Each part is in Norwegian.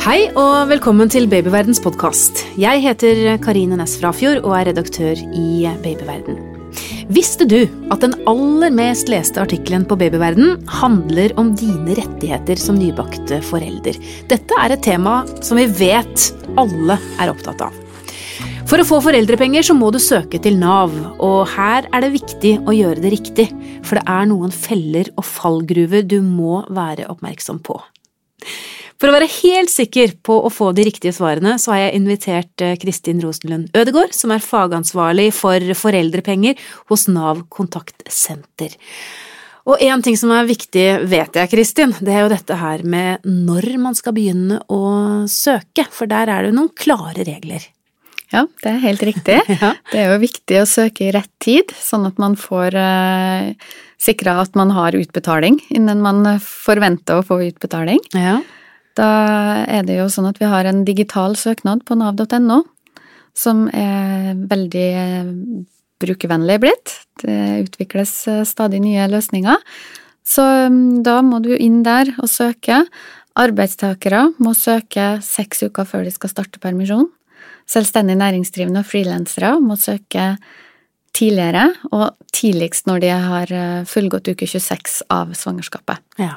Hei og velkommen til Babyverdens podkast. Jeg heter Karine Næss Frafjord og er redaktør i Babyverden. Visste du at den aller mest leste artikkelen på Babyverden handler om dine rettigheter som nybakte forelder? Dette er et tema som vi vet alle er opptatt av. For å få foreldrepenger så må du søke til Nav, og her er det viktig å gjøre det riktig, for det er noen feller og fallgruver du må være oppmerksom på. For å være helt sikker på å få de riktige svarene, så har jeg invitert eh, Kristin Rosenlund Ødegård, som er fagansvarlig for foreldrepenger hos Nav kontaktsenter. Og en ting som er viktig, vet jeg, Kristin, det er jo dette her med når man skal begynne å søke, for der er det jo noen klare regler. Ja, det er helt riktig. ja. Det er jo viktig å søke i rett tid, sånn at man får eh, sikra at man har utbetaling innen man forventer å få utbetaling. Ja. Da er det jo sånn at vi har en digital søknad på nav.no, som er veldig eh, brukervennlig blitt. Det utvikles eh, stadig nye løsninger. Så mm, da må du inn der og søke. Arbeidstakere må søke seks uker før de skal starte permisjon. Selvstendig næringsdrivende og frilansere må søke tidligere, og tidligst når de har eh, fullgått uke 26 av svangerskapet. Ja.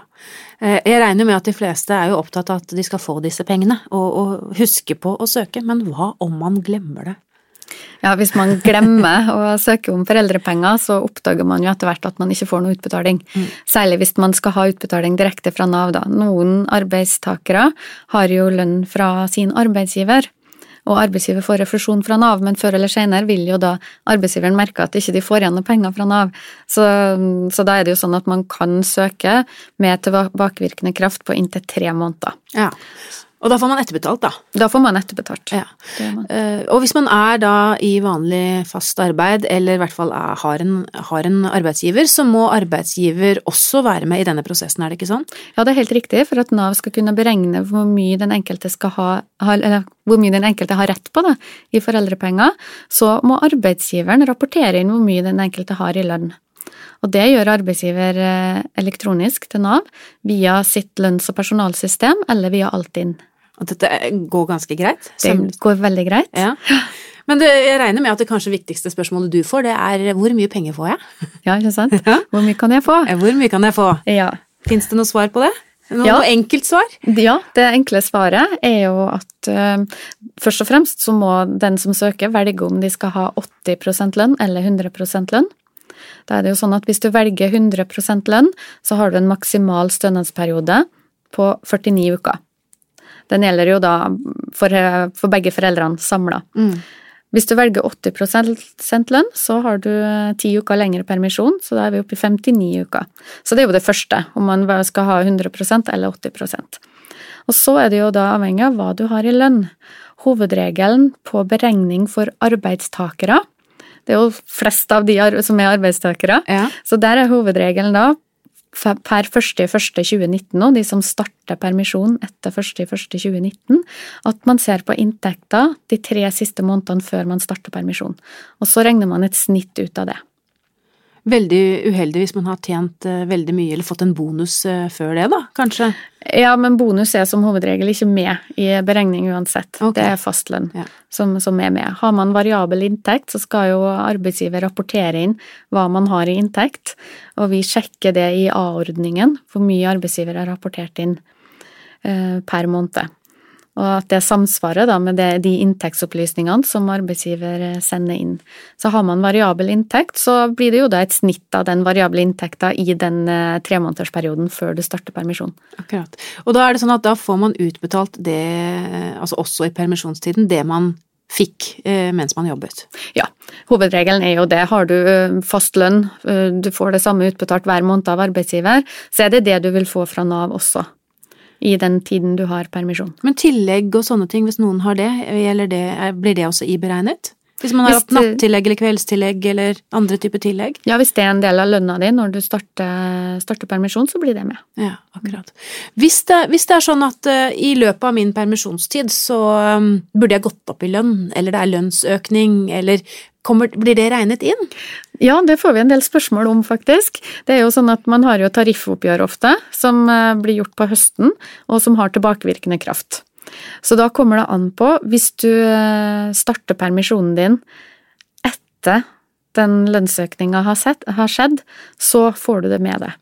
Eh, jeg regner med at de fleste er jo opptatt av at de skal få disse pengene, og, og huske på å søke, men hva om man glemmer det? Ja, hvis man glemmer å søke om foreldrepenger, så oppdager man jo etter hvert at man ikke får noe utbetaling. Mm. Særlig hvis man skal ha utbetaling direkte fra Nav, da. Noen arbeidstakere har jo lønn fra sin arbeidsgiver og arbeidsgiver får refusjon fra Nav, men før eller senere vil jo da arbeidsgiveren merke at ikke de får igjen noen penger fra Nav. Så, så, da er det jo sånn at man kan søke med tilbakevirkende kraft på inntil tre måneder. Ja. Og da får man etterbetalt, da? Da får man etterbetalt. Ja. Man. og hvis man er da i vanlig fast arbeid, eller i hvert fall er, har, en, har, en, arbeidsgiver, så må arbeidsgiver også være med i denne prosessen, er det ikke sånn? Ja, det er helt riktig. For at Nav skal kunne beregne hvor mye den enkelte skal ha, eller hvor mye den enkelte har rett på da, i foreldrepenger, så må arbeidsgiveren rapportere inn hvor mye den enkelte har i lønn. Og det gjør arbeidsgiver eh, elektronisk til Nav via sitt lønns- og personalsystem eller via Altinn. Og dette går ganske greit? Det går veldig greit. Ja. Men det, jeg regner med at det kanskje viktigste spørsmålet du får, det er hvor mye penger får jeg? Ja, ikke sant. Hvor mye kan jeg få? Hvor mye kan jeg få? Ja. Fins det noe svar på det? Noe, ja. enkelt svar? Ja, det enkle svaret er jo at uh, først og fremst så må den som søker velge om de skal ha 80 lønn eller 100 lønn. Da er det jo sånn at hvis du velger 100 lønn, så har du en maksimal stønadsperiode på 49 uker. Den gjelder jo da for, for begge foreldrene samla. Mm. Hvis du velger 80% lønn, så har du ti uker lengre permisjon, så da er vi oppe i 59 uker. Så det er jo det første, om man skal ha 100% eller 80% Og så er det jo da avhengig av hva du har i lønn. Hovedregelen på beregning for arbeidstakere det er jo flest av de som er arbeidstakere. Ja. Så der er hovedregelen da per 1.1.2019 og de som starter permisjon etter 1.1.2019, at man ser på inntekta de tre siste månedene før man starter permisjon. Og så regner man et snitt ut av det veldig uheldig hvis man har tjent eh, veldig mye eller fått en bonus eh, før det, da, kanskje? Ja, men bonus er som hovedregel ikke med i beregning uansett. Okay. Det er fastlønn ja. som, som, er med. Har man variabel inntekt, så skal jo arbeidsgiver rapportere inn hva man har i inntekt, og vi sjekker det i A-ordningen, hvor mye arbeidsgiver har rapportert inn eh, per måned og at det samsvarer da med det, de inntektsopplysningene som arbeidsgiver eh, sender inn. Så har man variabel inntekt, så blir det jo da et snitt av den variable inntekta i den eh, tremånedersperioden før du starter permisjon. Akkurat. Og da er det sånn at da får man utbetalt det, altså også i permisjonstiden, det man fikk eh, mens man jobbet. Ja, hovedregelen er jo det. Har du fast lønn, du får det samme utbetalt hver måned av arbeidsgiver, så er det det du vil få fra Nav også i den tiden du har permisjon. Men tillegg og sånne ting, hvis noen har det, det blir det også iberegnet? Hvis man har hatt nattillegg eller kveldstillegg eller andre typer tillegg? Ja, hvis det er en del av lønna di når du starter, starter permisjon, så blir det med. Ja, akkurat. Hvis det, hvis det er sånn at uh, i løpet av min permisjonstid så um, burde jeg gått opp i lønn, eller det er lønnsøkning, eller kommer, blir det regnet inn? Ja, det får vi en del spørsmål om, faktisk. Det er jo sånn at man har jo tariffoppgjør ofte, som uh, blir gjort på høsten, og som har tilbakevirkende kraft. Så da kommer det an på, hvis du eh, starter permisjonen din etter den lønnsøkninga har, har skjedd, så får du det med deg.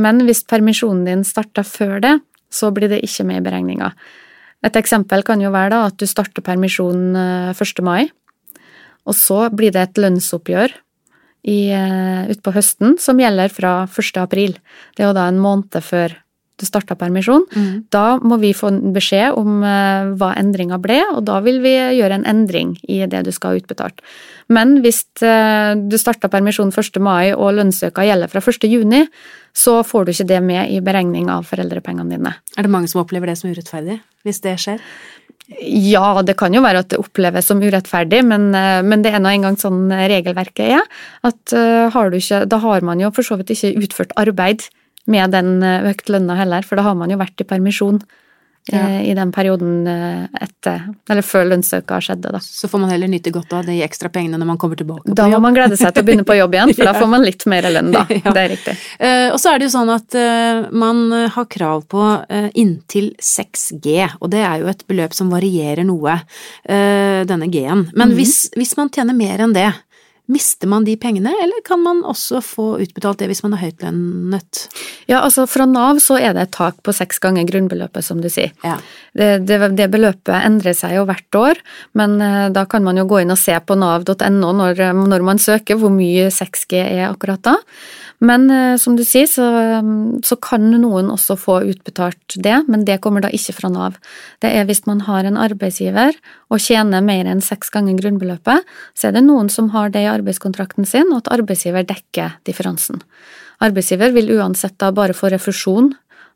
Men hvis permisjonen din starter før det, så blir det ikke med i beregninga. Et eksempel kan jo være da at du starter permisjon eh, 1. mai, og så blir det et lønnsoppgjør eh, utpå høsten som gjelder fra 1. april. Det er jo da en måned før du starta permisjon. Da må vi få beskjed om eh, hva endringa ble, og da vil vi gjøre en endring i det du skal ha utbetalt. Men hvis eh, du starta permisjon 1. mai og lønnsøka gjelder fra 1. juni, så får du ikke det med i beregning av foreldrepengene dine. Er det mange som opplever det som urettferdig, hvis det skjer? Ja, det kan jo være at det oppleves som urettferdig, men, eh, men det er nå engang sånn regelverket er. At har du ikke, da har man jo for så vidt ikke utført arbeid med den eh, økt lønna heller, for da har man jo vært i permisjon Ja. eh, i den perioden eh, etter, eller før lønnsøka skjedde, da. Så får man heller nyte godt av de ekstra pengene når man kommer tilbake Da må man glede seg til å begynne på jobb igjen, for da får man litt mer lønn, da. Ja. Det er riktig. Og så er det jo sånn at man har krav på inntil 6G, og det er jo et beløp som varierer noe, denne G-en. Men hvis, hvis man tjener mer enn det, mister man de pengene, eller kan man også få utbetalt det hvis man er høytlønnet? Ja, altså fra Nav så er det et tak på seks ganger grunnbeløpet, som du sier. Ja. Det, det, det beløpet endrer seg jo hvert år, men eh, da kan man jo gå inn og se på nav.no når, når man søker hvor mye 6G er akkurat da. Men eh, som du sier, så, så kan noen også få utbetalt det, men det kommer da ikke fra Nav. Det er hvis man har en arbeidsgiver og tjener mer enn seks ganger grunnbeløpet, så er det noen som har det i arbeidskontrakten sin, og at arbeidsgiver dekker differansen. Arbeidsgiver vil uansett da bare få refusjon,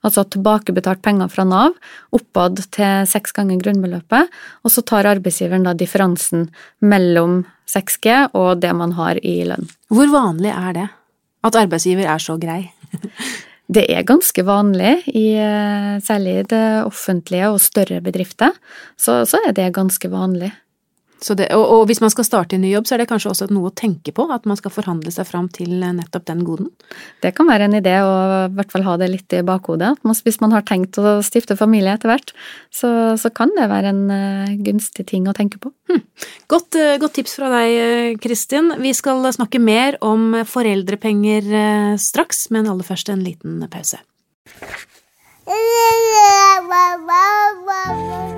altså tilbakebetalt penger fra Nav, oppad til seks ganger grunnbeløpet, og så tar arbeidsgiveren da differansen mellom 6G og det man har i lønn. Hvor vanlig er det? At arbeidsgiver er så grei? Det er ganske vanlig, i eh, særlig i det offentlige og større bedrifter, så, så er det ganske vanlig. Så det, og, og hvis man skal starte en ny jobb, så er det kanskje også noe å tenke på, at man skal forhandle seg fram til eh, nettopp den goden? Det kan være en idé å i hvert fall ha det litt i bakhodet. at man- Hvis man har tenkt å stifte familie etter hvert, så, så kan det være en eh, gunstig ting å tenke på. Godt, eh, godt tips fra deg, Kristin. Vi skal snakke mer om foreldrepenger straks, men aller først en liten pause.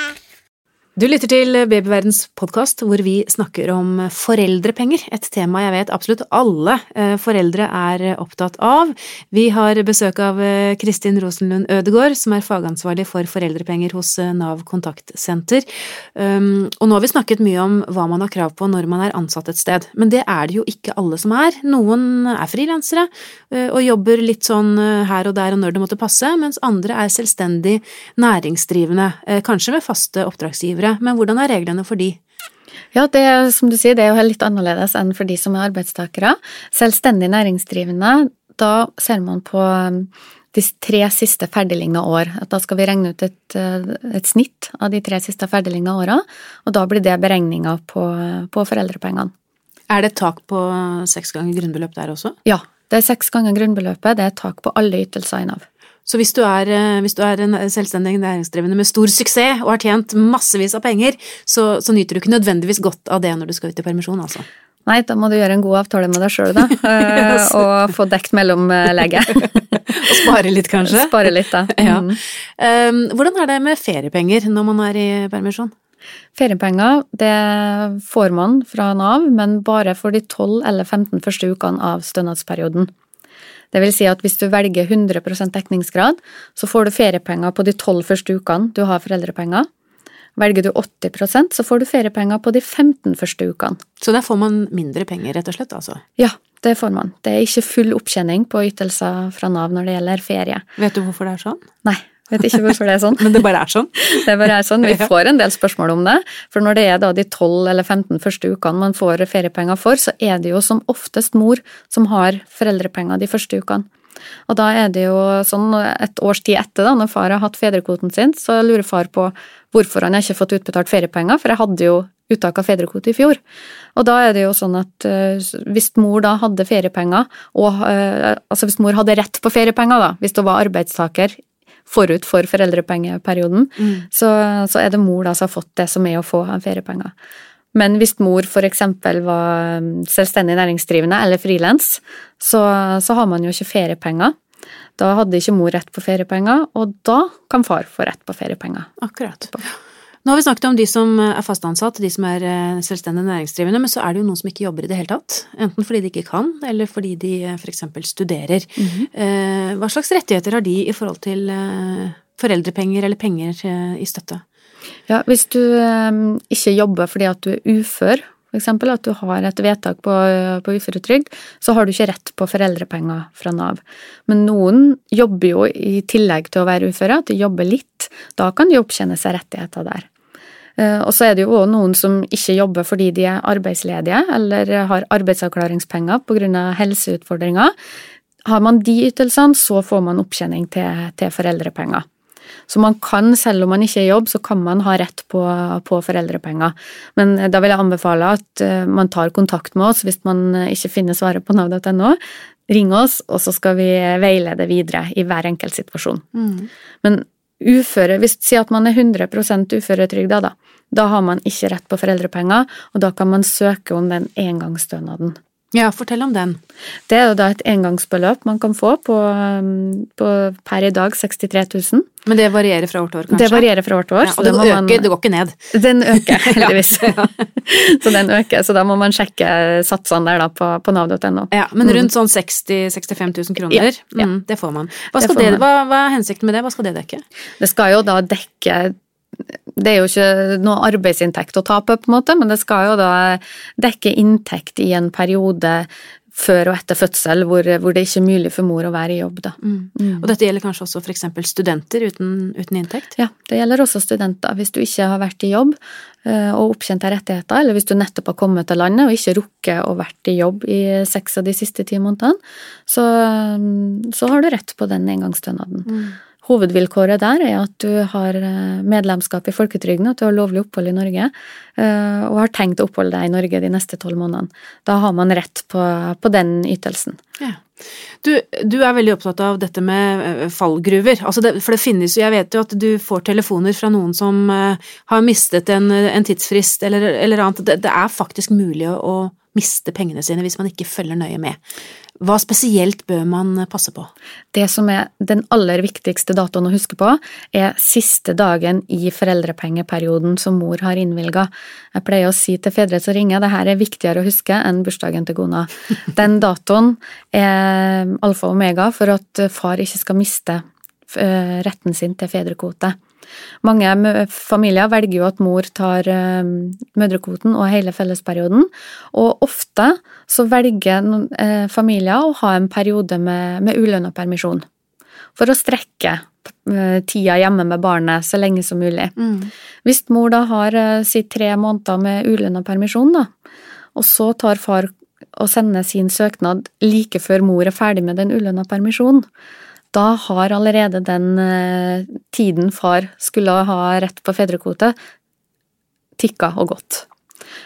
Du lytter til Babyverdens podkast, hvor vi snakker om foreldrepenger, et tema jeg vet absolutt alle eh, foreldre er opptatt av. Vi har besøk av eh, Kristin Rosenlund Ødegård, som er fagansvarlig for foreldrepenger hos eh, Nav kontaktsenter. Um, og nå har vi snakket mye om hva man har krav på når man er ansatt et sted, men det er det jo ikke alle som er. Noen er frilansere og jobber litt sånn her og der og når det måtte passe, mens andre er selvstendig næringsdrivende, kanskje med faste oppdragsgivere. Men hvordan er reglene for de? Ja, det er, som du sier, det er jo litt annerledes enn for de som er arbeidstakere. Selvstendig næringsdrivende, da ser man på um, de tre siste ferdigligna år. At Da skal vi regne ut et, uh, et snitt av de tre siste ferdigligna åra, og da blir det beregninga på, på foreldrepengene. Er det tak på seks ganger grunnbeløp der også? Ja, det er seks ganger grunnbeløpet, det er tak på alle ytelser i Nav. Så hvis du, er, eh, hvis du er en selvstendig næringsdrivende med stor suksess og har tjent massevis av penger, så, så nyter du ikke nødvendigvis godt av det når du skal ut i permisjon, altså. Nei, da må du gjøre en god avtale med deg sjøl, da, yes. og få dekt mellomlegget. Og spare litt, kanskje? Spare litt, da. Ja. Mm. Um, hvordan er det med feriepenger når man er i permisjon? Feriepenger det får man fra Nav, men bare for de 12 eller 15 første ukene av stønadsperioden. Det vil si at hvis du velger 100 dekningsgrad, så får du feriepenger på de 12 første ukene du har foreldrepenger. Velger du 80% så får du feriepenger på de 15 første ukene. Så der får man mindre penger, rett og slett, altså. Ja, det får man. Det er ikke full opptjening på ytelser fra Nav når det gjelder ferie. Vet du hvorfor det er sånn? Nei, Vet ikke hvorfor det er sånn. Men det bare er sånn? Det bare er sånn. Vi får en del spørsmål om det. For når det er da de 12 eller 15 første ukene man får feriepenger for, så er det jo som oftest mor som har foreldrepenger de første ukene. Og da er det jo sånn et års tid etter, da, når far har hatt fedrekvoten sin, så lurer far på hvorfor han ikke har fått utbetalt feriepenger, for jeg hadde jo uttak av fedrekvote i fjor. Og da er det jo sånn at uh, hvis mor da hadde feriepenger, og uh, altså hvis mor hadde rett på feriepenger, da, hvis hun var arbeidstaker forut for foreldrepengeperioden, mm. så, så, er det mor da som har fått det som er å få feriepenger. Men hvis mor f.eks. var um, selvstendig næringsdrivende eller frilans, så, så, har man jo ikke feriepenger. Da hadde ikke mor rett på feriepenger, og da kan far få rett på feriepenger. Akkurat. Nå har vi snakket om de som er fast ansatt, de som er eh, selvstendig næringsdrivende, men så er det jo noen som ikke jobber i det hele tatt. Enten fordi de ikke kan, eller fordi de f.eks. For studerer. Mm -hmm. Hva slags rettigheter har de i forhold til foreldrepenger eller penger i støtte? Ja, hvis du ikke jobber fordi at du er ufør, f.eks. at du har et vedtak på, på uføretrygd, så har du ikke rett på foreldrepenger fra Nav. Men noen jobber jo i tillegg til å være uføre, at de jobber litt. Da kan de opptjene seg rettigheter der. Uh, og så er det jo også noen som ikke jobber fordi de er arbeidsledige eller har arbeidsavklaringspenger pga. helseutfordringer. Har man de ytelsene, så får man opptjening til, til foreldrepenger. Så man kan, selv om man ikke er i jobb, så kan man ha rett på, på foreldrepenger. Men da vil jeg anbefale at eh, man tar kontakt med oss hvis man ikke finner svaret på nav.no. Ring oss, og så skal vi veilede videre i hver enkelt situasjon. Mm. Men uføre, hvis Si at man er 100% uføretrygda, da. Da har man ikke rett på foreldrepenger, og da kan man søke om den engangsstønaden. Ja, fortell om den. Det er jo da et engangsbeløp man kan få på, um, på per i dag 63 000. Men det varierer fra år til år, kanskje? Det varierer fra år til år. Ja, og det, øker, man, det går ikke ned? Den øker, heldigvis. så den øker, så da må man sjekke satsene der da på, på nav.no. Ja, men mm. rundt sånn 60 65 000 kroner, ja, ja. Mm, det får man. Hva, det det, hva, hva er hensikten med det? Hva skal det dekke? Det skal jo da dekke det er jo ikke noe arbeidsinntekt å tape, på en måte, men det skal jo da dekke inntekt i en periode før og etter fødsel hvor, hvor det ikke er mulig for mor å være i jobb. Da. Mm. Mm. Og dette gjelder kanskje også f.eks. studenter uten, uten, inntekt? Ja, det gjelder også studenter. Hvis du ikke har vært i jobb og og opptjent rettigheter, eller hvis du nettopp har kommet til landet og ikke rukket å vært i jobb i seks av de siste ti månedene, så, så har du rett på den engangsstønaden. Mm. Hovedvilkåret der er at du har eh, medlemskap i folketrygden, at du har lovlig opphold i Norge, eh, og har tenkt å oppholde deg i Norge de neste tolv månedene. Da har man rett på, på den ytelsen. Ja. Du, du, er veldig opptatt av dette med eh, fallgruver. Altså det, for det finnes jo, jeg vet jo at du får telefoner fra noen som har mistet en, en tidsfrist eller, eller annet. Det, det, er faktisk mulig å, å miste pengene sine hvis man ikke følger nøye med. Hva spesielt bør man passe på? Det som er den aller viktigste datoen å huske på, er siste dagen i foreldrepengeperioden som mor har innvilga. Jeg pleier å si til fedre som ringer, det her er viktigere å huske enn bursdagen til Gona. Den datoen er alfa og omega for at far ikke skal miste eh, retten sin til fedrekvote. Mange familier velger jo at mor tar eh, mødrekvoten og hele fellesperioden, og ofte så velger eh, familier å ha en periode med, med ulønna permisjon. For å strekke eh, tida hjemme med barnet så lenge som mulig. Mm. Hvis mor da har si tre måneder med ulønna permisjon, da, og så tar far og sender sin søknad like før mor er ferdig med den ulønna permisjonen, da har allerede den eh, tiden far skulle ha rett på fedrekvote, tikka og gått.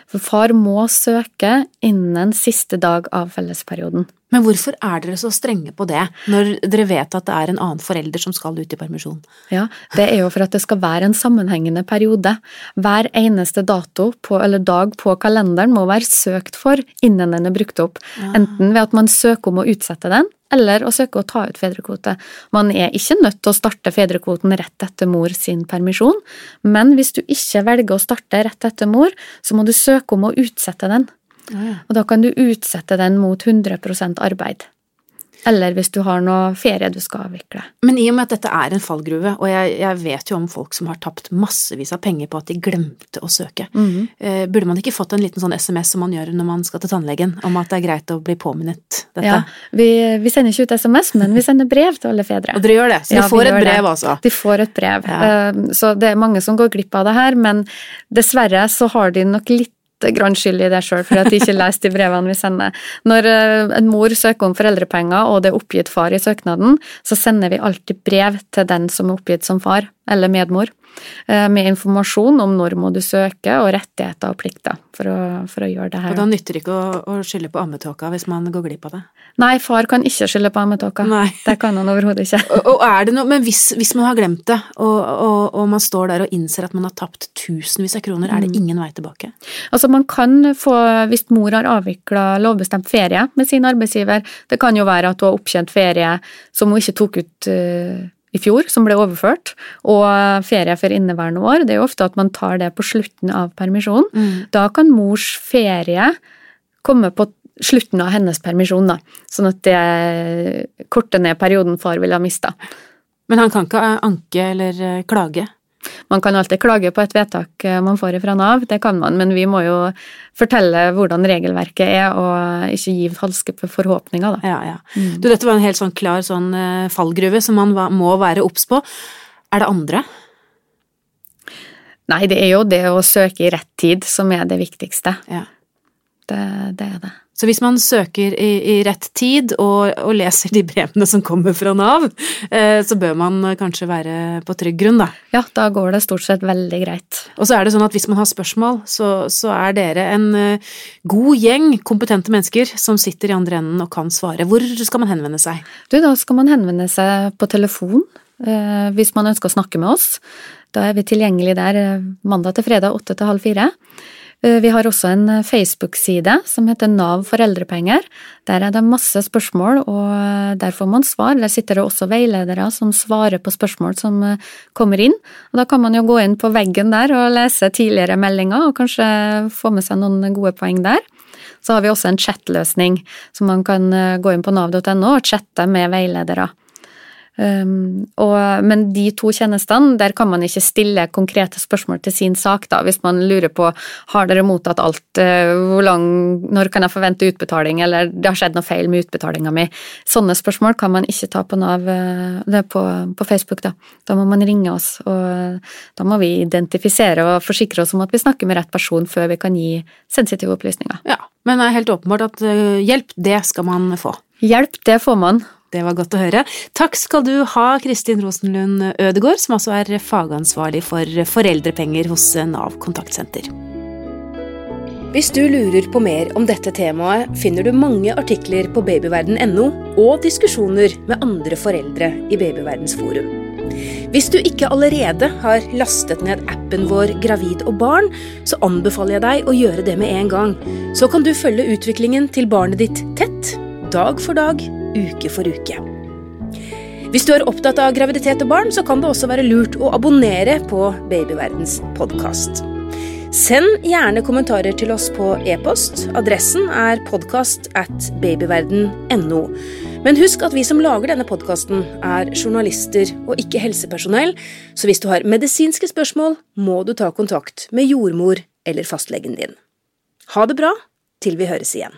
For far må søke innen siste dag av fellesperioden. Men hvorfor er dere så strenge på det, når dere vet at det er en annen forelder som skal ut i permisjon? Ja, Det er jo for at det skal være en sammenhengende periode. Hver eneste dato på, eller dag på kalenderen må være søkt for innen den er brukt opp. Ja. Enten ved at man søker om å utsette den, eller å søke å ta ut fedrekvote. Man er ikke nødt til å starte fedrekvoten rett etter mor sin permisjon, men hvis du ikke velger å starte rett etter mor, så må du søke om å utsette den. Og da kan du utsette den mot 100% arbeid. Eller hvis du har noe ferie du skal avvikle. Men i og med at dette er en fallgruve, og jeg, jeg vet jo om folk som har tapt massevis av penger på at de glemte å søke, Mhm. eh, burde man ikke fått en liten sånn SMS som man gjør når man skal til tannlegen, om at det er greit å bli påminnet dette? Ja, vi, vi sender ikke ut SMS, men vi sender brev til alle fedre. Og dere gjør det, så de ja, får et brev, det. altså? De får et brev. Ja. Eh, Så det er mange som går glipp av det her, men dessverre så har de nok litt grann skyld i det sjøl, for at de ikke leste de brevene vi sender. Når eh, en mor søker om foreldrepenger, og det er oppgitt far i søknaden, så sender vi alltid brev til den som er oppgitt som far, eller medmor, med informasjon om når må du søke, og rettigheter og plikter for å, for å gjøre det her. Og da nytter det ikke å, å skylde på ammetåka hvis man går glipp av det? Nei, far kan ikke skylde på ammetåka. Det kan han overhodet ikke. Og, og er det noe, men hvis, hvis man har glemt det, og, og, man står der og innser at man har tapt tusenvis av kroner, er Mm. det ingen vei tilbake? Altså man kan få, hvis mor har avvikla lovbestemt ferie med sin arbeidsgiver, det kan jo være at hun har opptjent ferie som hun ikke tok ut eh, i fjor, som ble overført, og ferie for inneværende år. Det er jo ofte at man tar det på slutten av permisjonen. Mm. Da kan mors ferie komme på slutten av hennes permisjon, da, sånn at det korter ned perioden far ville ha mista. Men han kan ikke anke eller eh, klage? Man kan alltid klage på et vedtak eh, man får fra Nav, det kan man, men vi må jo fortelle hvordan regelverket er, og ikke gi falske forhåpninger, da. Ja, ja. Du, dette var en helt sånn klar sånn eh, fallgruve som man må være obs på. Er det andre? Nei, det er jo det å søke i rett tid som er det viktigste. Ja. Det, det er det. Så hvis man søker i, i rett tid og, og leser de brevene som kommer fra Nav, eh, så bør man kanskje være på trygg grunn, da. Ja, da går det stort sett veldig greit. Og så er det sånn at hvis man har spørsmål, så, så er dere en eh, god gjeng kompetente mennesker som sitter i andre enden og kan svare. Hvor skal man henvende seg? Du, da skal man henvende seg på telefon eh, hvis man ønsker å snakke med oss. Da er vi tilgjengelig der mandag til fredag åtte til halv fire. Eh, Vi har også en eh, Facebook-side som heter Nav foreldrepenger. Der er det masse spørsmål, og eh, der får man svar. Der sitter det også veiledere som svarer på spørsmål som kommer inn. Og da kan man jo gå inn på veggen der og lese tidligere meldinger, og kanskje få med seg noen gode poeng der. Så har vi også en chatløsning, så man kan gå inn på nav.no og chatte med veiledere. Um, og, men de to tjenestene, der kan man ikke stille konkrete spørsmål til sin sak, da, hvis man lurer på har dere mottatt alt, uh, hvor lang, når kan jeg forvente utbetaling, eller det har skjedd noe feil med utbetalinga mi. Sånne spørsmål kan man ikke ta på Nav, uh, det på, på Facebook, da. Da må man ringe oss, og da må vi identifisere og forsikre oss om at vi snakker med rett person før vi kan gi sensitive opplysninger. Ja, men det er helt åpenbart at eh, hjelp, det skal man få. Hjelp, det får man. Det var godt å høre. Takk skal du ha, Kristin Rosenlund Ødegård, som altså er fagansvarlig for foreldrepenger hos Nav kontaktsenter. Hvis du lurer på mer om dette temaet, finner du mange artikler på babyverden.no og diskusjoner med andre foreldre i Babyverdens forum. Hvis du ikke allerede har lastet ned appen vår Gravid og barn, så anbefaler jeg deg å gjøre det med en gang. Så kan du følge utviklingen til barnet ditt tett, dag for dag, uke for uke. Hvis du er opptatt av graviditet og barn, så kan det også være lurt å abonnere på Babyverdens podkast. Send gjerne kommentarer til oss på e-post. Adressen er podkast at babyverden.no. Men husk at vi som lager denne podkasten, er journalister og ikke helsepersonell, så hvis du har medisinske spørsmål, må du ta kontakt med jordmor eller fastlegen din. Ha det bra til vi høres igjen.